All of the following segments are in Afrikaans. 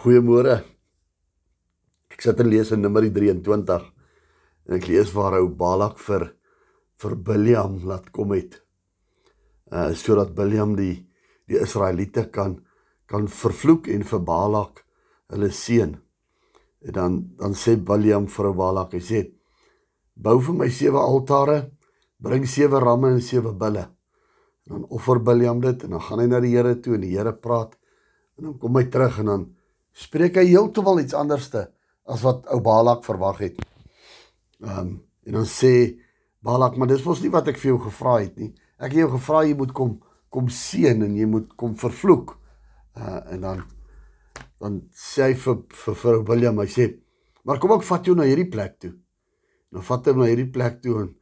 Goeiemôre. Ek sit en lees in Numeri 23 en ek lees waar ou Balak vir vir Biljam laat kom het. Uh sodat Biljam die die Israeliete kan kan vervloek en vir Balak hulle seën. En dan dan sê Biljam vir Balak, hy sê: "Bou vir my sewe altare, bring sewe ramme en sewe bulle." En dan offer Biljam dit en dan gaan hy na die Here toe en die Here praat en dan kom hy terug en dan spreek hy heeltemal iets anderste as wat ou Balak verwag het. Ehm um, en dan sê Balak, maar dis mos nie wat ek vir jou gevra het nie. Ek het jou gevra jy moet kom kom seën en jy moet kom vervloek. Uh en dan dan sê hy vir vir vir William, hy sê, "Maar kom ek vat jou na hierdie plek toe." Dan vat hy hom na hierdie plek toe en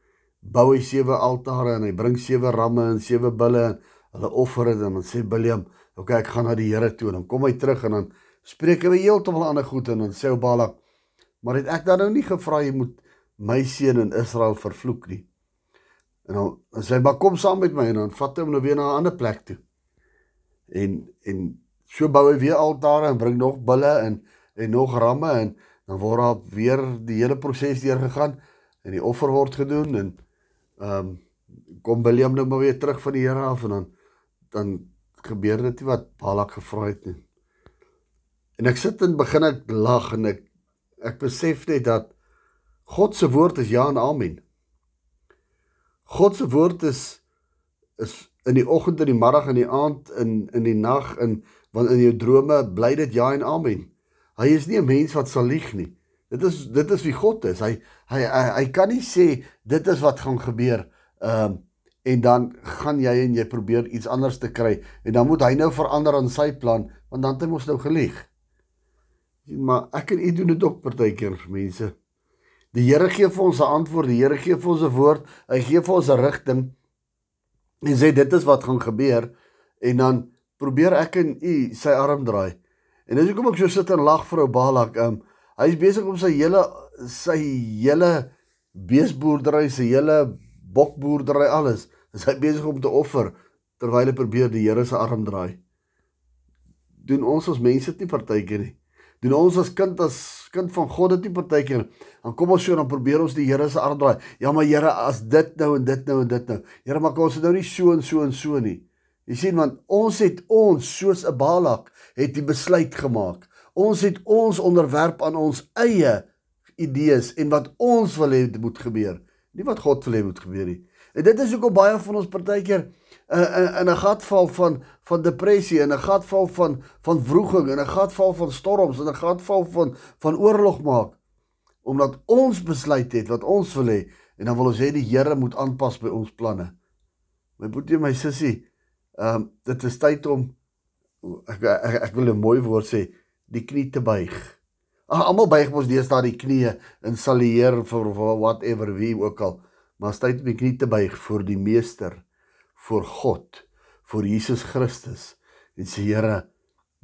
bou hy sewe altare en hy bring sewe ramme en sewe bulle en hulle offer dit en dan sê William, "Oké, okay, ek gaan na die Here toe." En dan kom hy terug en dan spreek hy heeltemal ander goed en dan sê Balak, maar het ek dan nou nie gevra jy moet my seun in Israel vervloek nie. En dan, dan sê hy, maar kom saam met my en dan vat hy hom nou weer na 'n ander plek toe. En en so bou hy weer altare en bring nog bulle en en nog ramme en dan word daar weer die hele proses deur gegaan en die offer word gedoen en ehm um, kom William nou maar weer terug van die Here af en dan dan gebeur dit wat Balak gevra het nie. En ek sit en begin ek lag en ek ek besef net dat God se woord is ja en amen. God se woord is is in die oggend en die middag en die aand in in die nag en wanneer in jou drome bly dit ja en amen. Hy is nie 'n mens wat sal lieg nie. Dit is dit is wie God is. Hy hy hy, hy kan nie sê dit is wat gaan gebeur. Ehm um, en dan gaan jy en jy probeer iets anders te kry en dan moet hy nou verander aan sy plan want dan het hy mos nou gelieg. Maar ek en u doen dit ook partykeer vir mense. Die Here gee vir ons 'n antwoord, die Here gee vir ons 'n woord, hy gee vir ons 'n rigting en sê dit is wat gaan gebeur en dan probeer ek en u sy arm draai. En dis hoekom ek so sit en lag vir ou Balak. Um, hy is besig om sy hele sy hele beesboerdery, sy hele bokboerdery alles, is hy besig om te offer terwyl hy probeer die Here se arm draai. Doen ons as mense dit nie partykeer nie doen ons as kind as kind van God dit nie partykeer dan kom ons so dan probeer ons die Here se arm draai. Ja maar Here as dit nou en dit nou en dit nou. Here maar kom ons dit nou nie so en so en so nie. Jy sien want ons het ons soos 'n Balak het die besluit gemaak. Ons het ons onderwerp aan ons eie idees en wat ons wil hê moet gebeur. Nie wat God wil hê moet gebeur nie. En dit is hoekom baie van ons partykeer in 'n gat val van van depressie en 'n gat val van van wroging en 'n gat val van storms en 'n gat val van van oorlog maak omdat ons besluit het wat ons wil hê en dan wil ons hê die Here moet aanpas by ons planne. My boetie my sussie, ehm um, dit is tyd om ek ek, ek wil 'n mooi woord sê, die knie te buig. Ag almal buig mos deesdae die knieë in salieer vir whatever wie ook al, maar om die knie te buig vir die meester voor God, voor Jesus Christus en sê Here,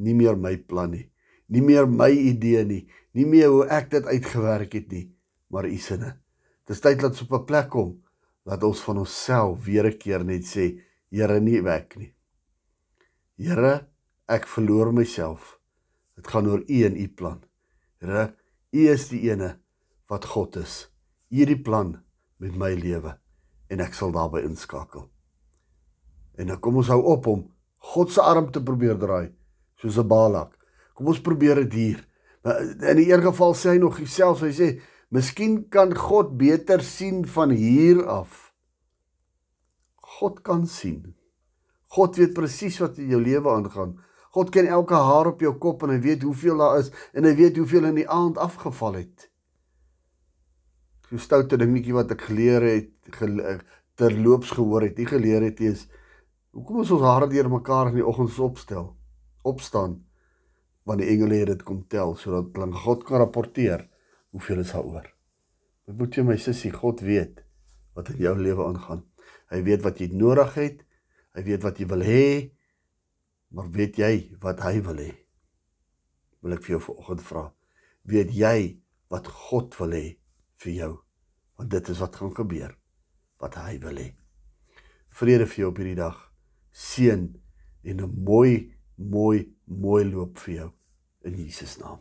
nie meer my plan nie, nie meer my idee nie, nie meer hoe ek dit uitgewerk het nie, maar u sinne. Dis tyd dat ons op 'n plek kom dat ons van onsself weer 'n keer net sê, Here, nie werk nie. Here, ek verloor myself. Dit gaan oor u en u plan. Here, u is die ene wat God is. U het die plan met my lewe en ek sal daarbey inskakel. En dan kom ons hou op om God se arm te probeer draai soos 'n Balak. Kom ons probeer dit hier. In die een geval sê hy nog self, hy sê, "Miskien kan God beter sien van hier af." God kan sien. God weet presies wat in jou lewe aangaan. God ken elke haar op jou kop en hy weet hoeveel daar is en hy weet hoeveel in die aand afgeval het. So stoute dingetjie wat ek geleer het, terloops gehoor het, nie geleer het nie is Hoekom is ons hare deur mekaar in die oggens opstel? Opstaan wanneer die engele dit kom tel sodat dan God kan rapporteer hoeveel is daaroor. Moet jy my sussie, God weet wat in jou lewe aangaan. Hy weet wat jy nodig het. Hy weet wat jy wil hê. Maar weet jy wat hy wil hê? Wil ek vir jou vanoggend vra. Weet jy wat God wil hê vir jou? Want dit is wat gaan gebeur. Wat hy wil hê. Vrede vir jou op hierdie dag seën en 'n mooi mooi mooi loop vir jou in Jesus naam.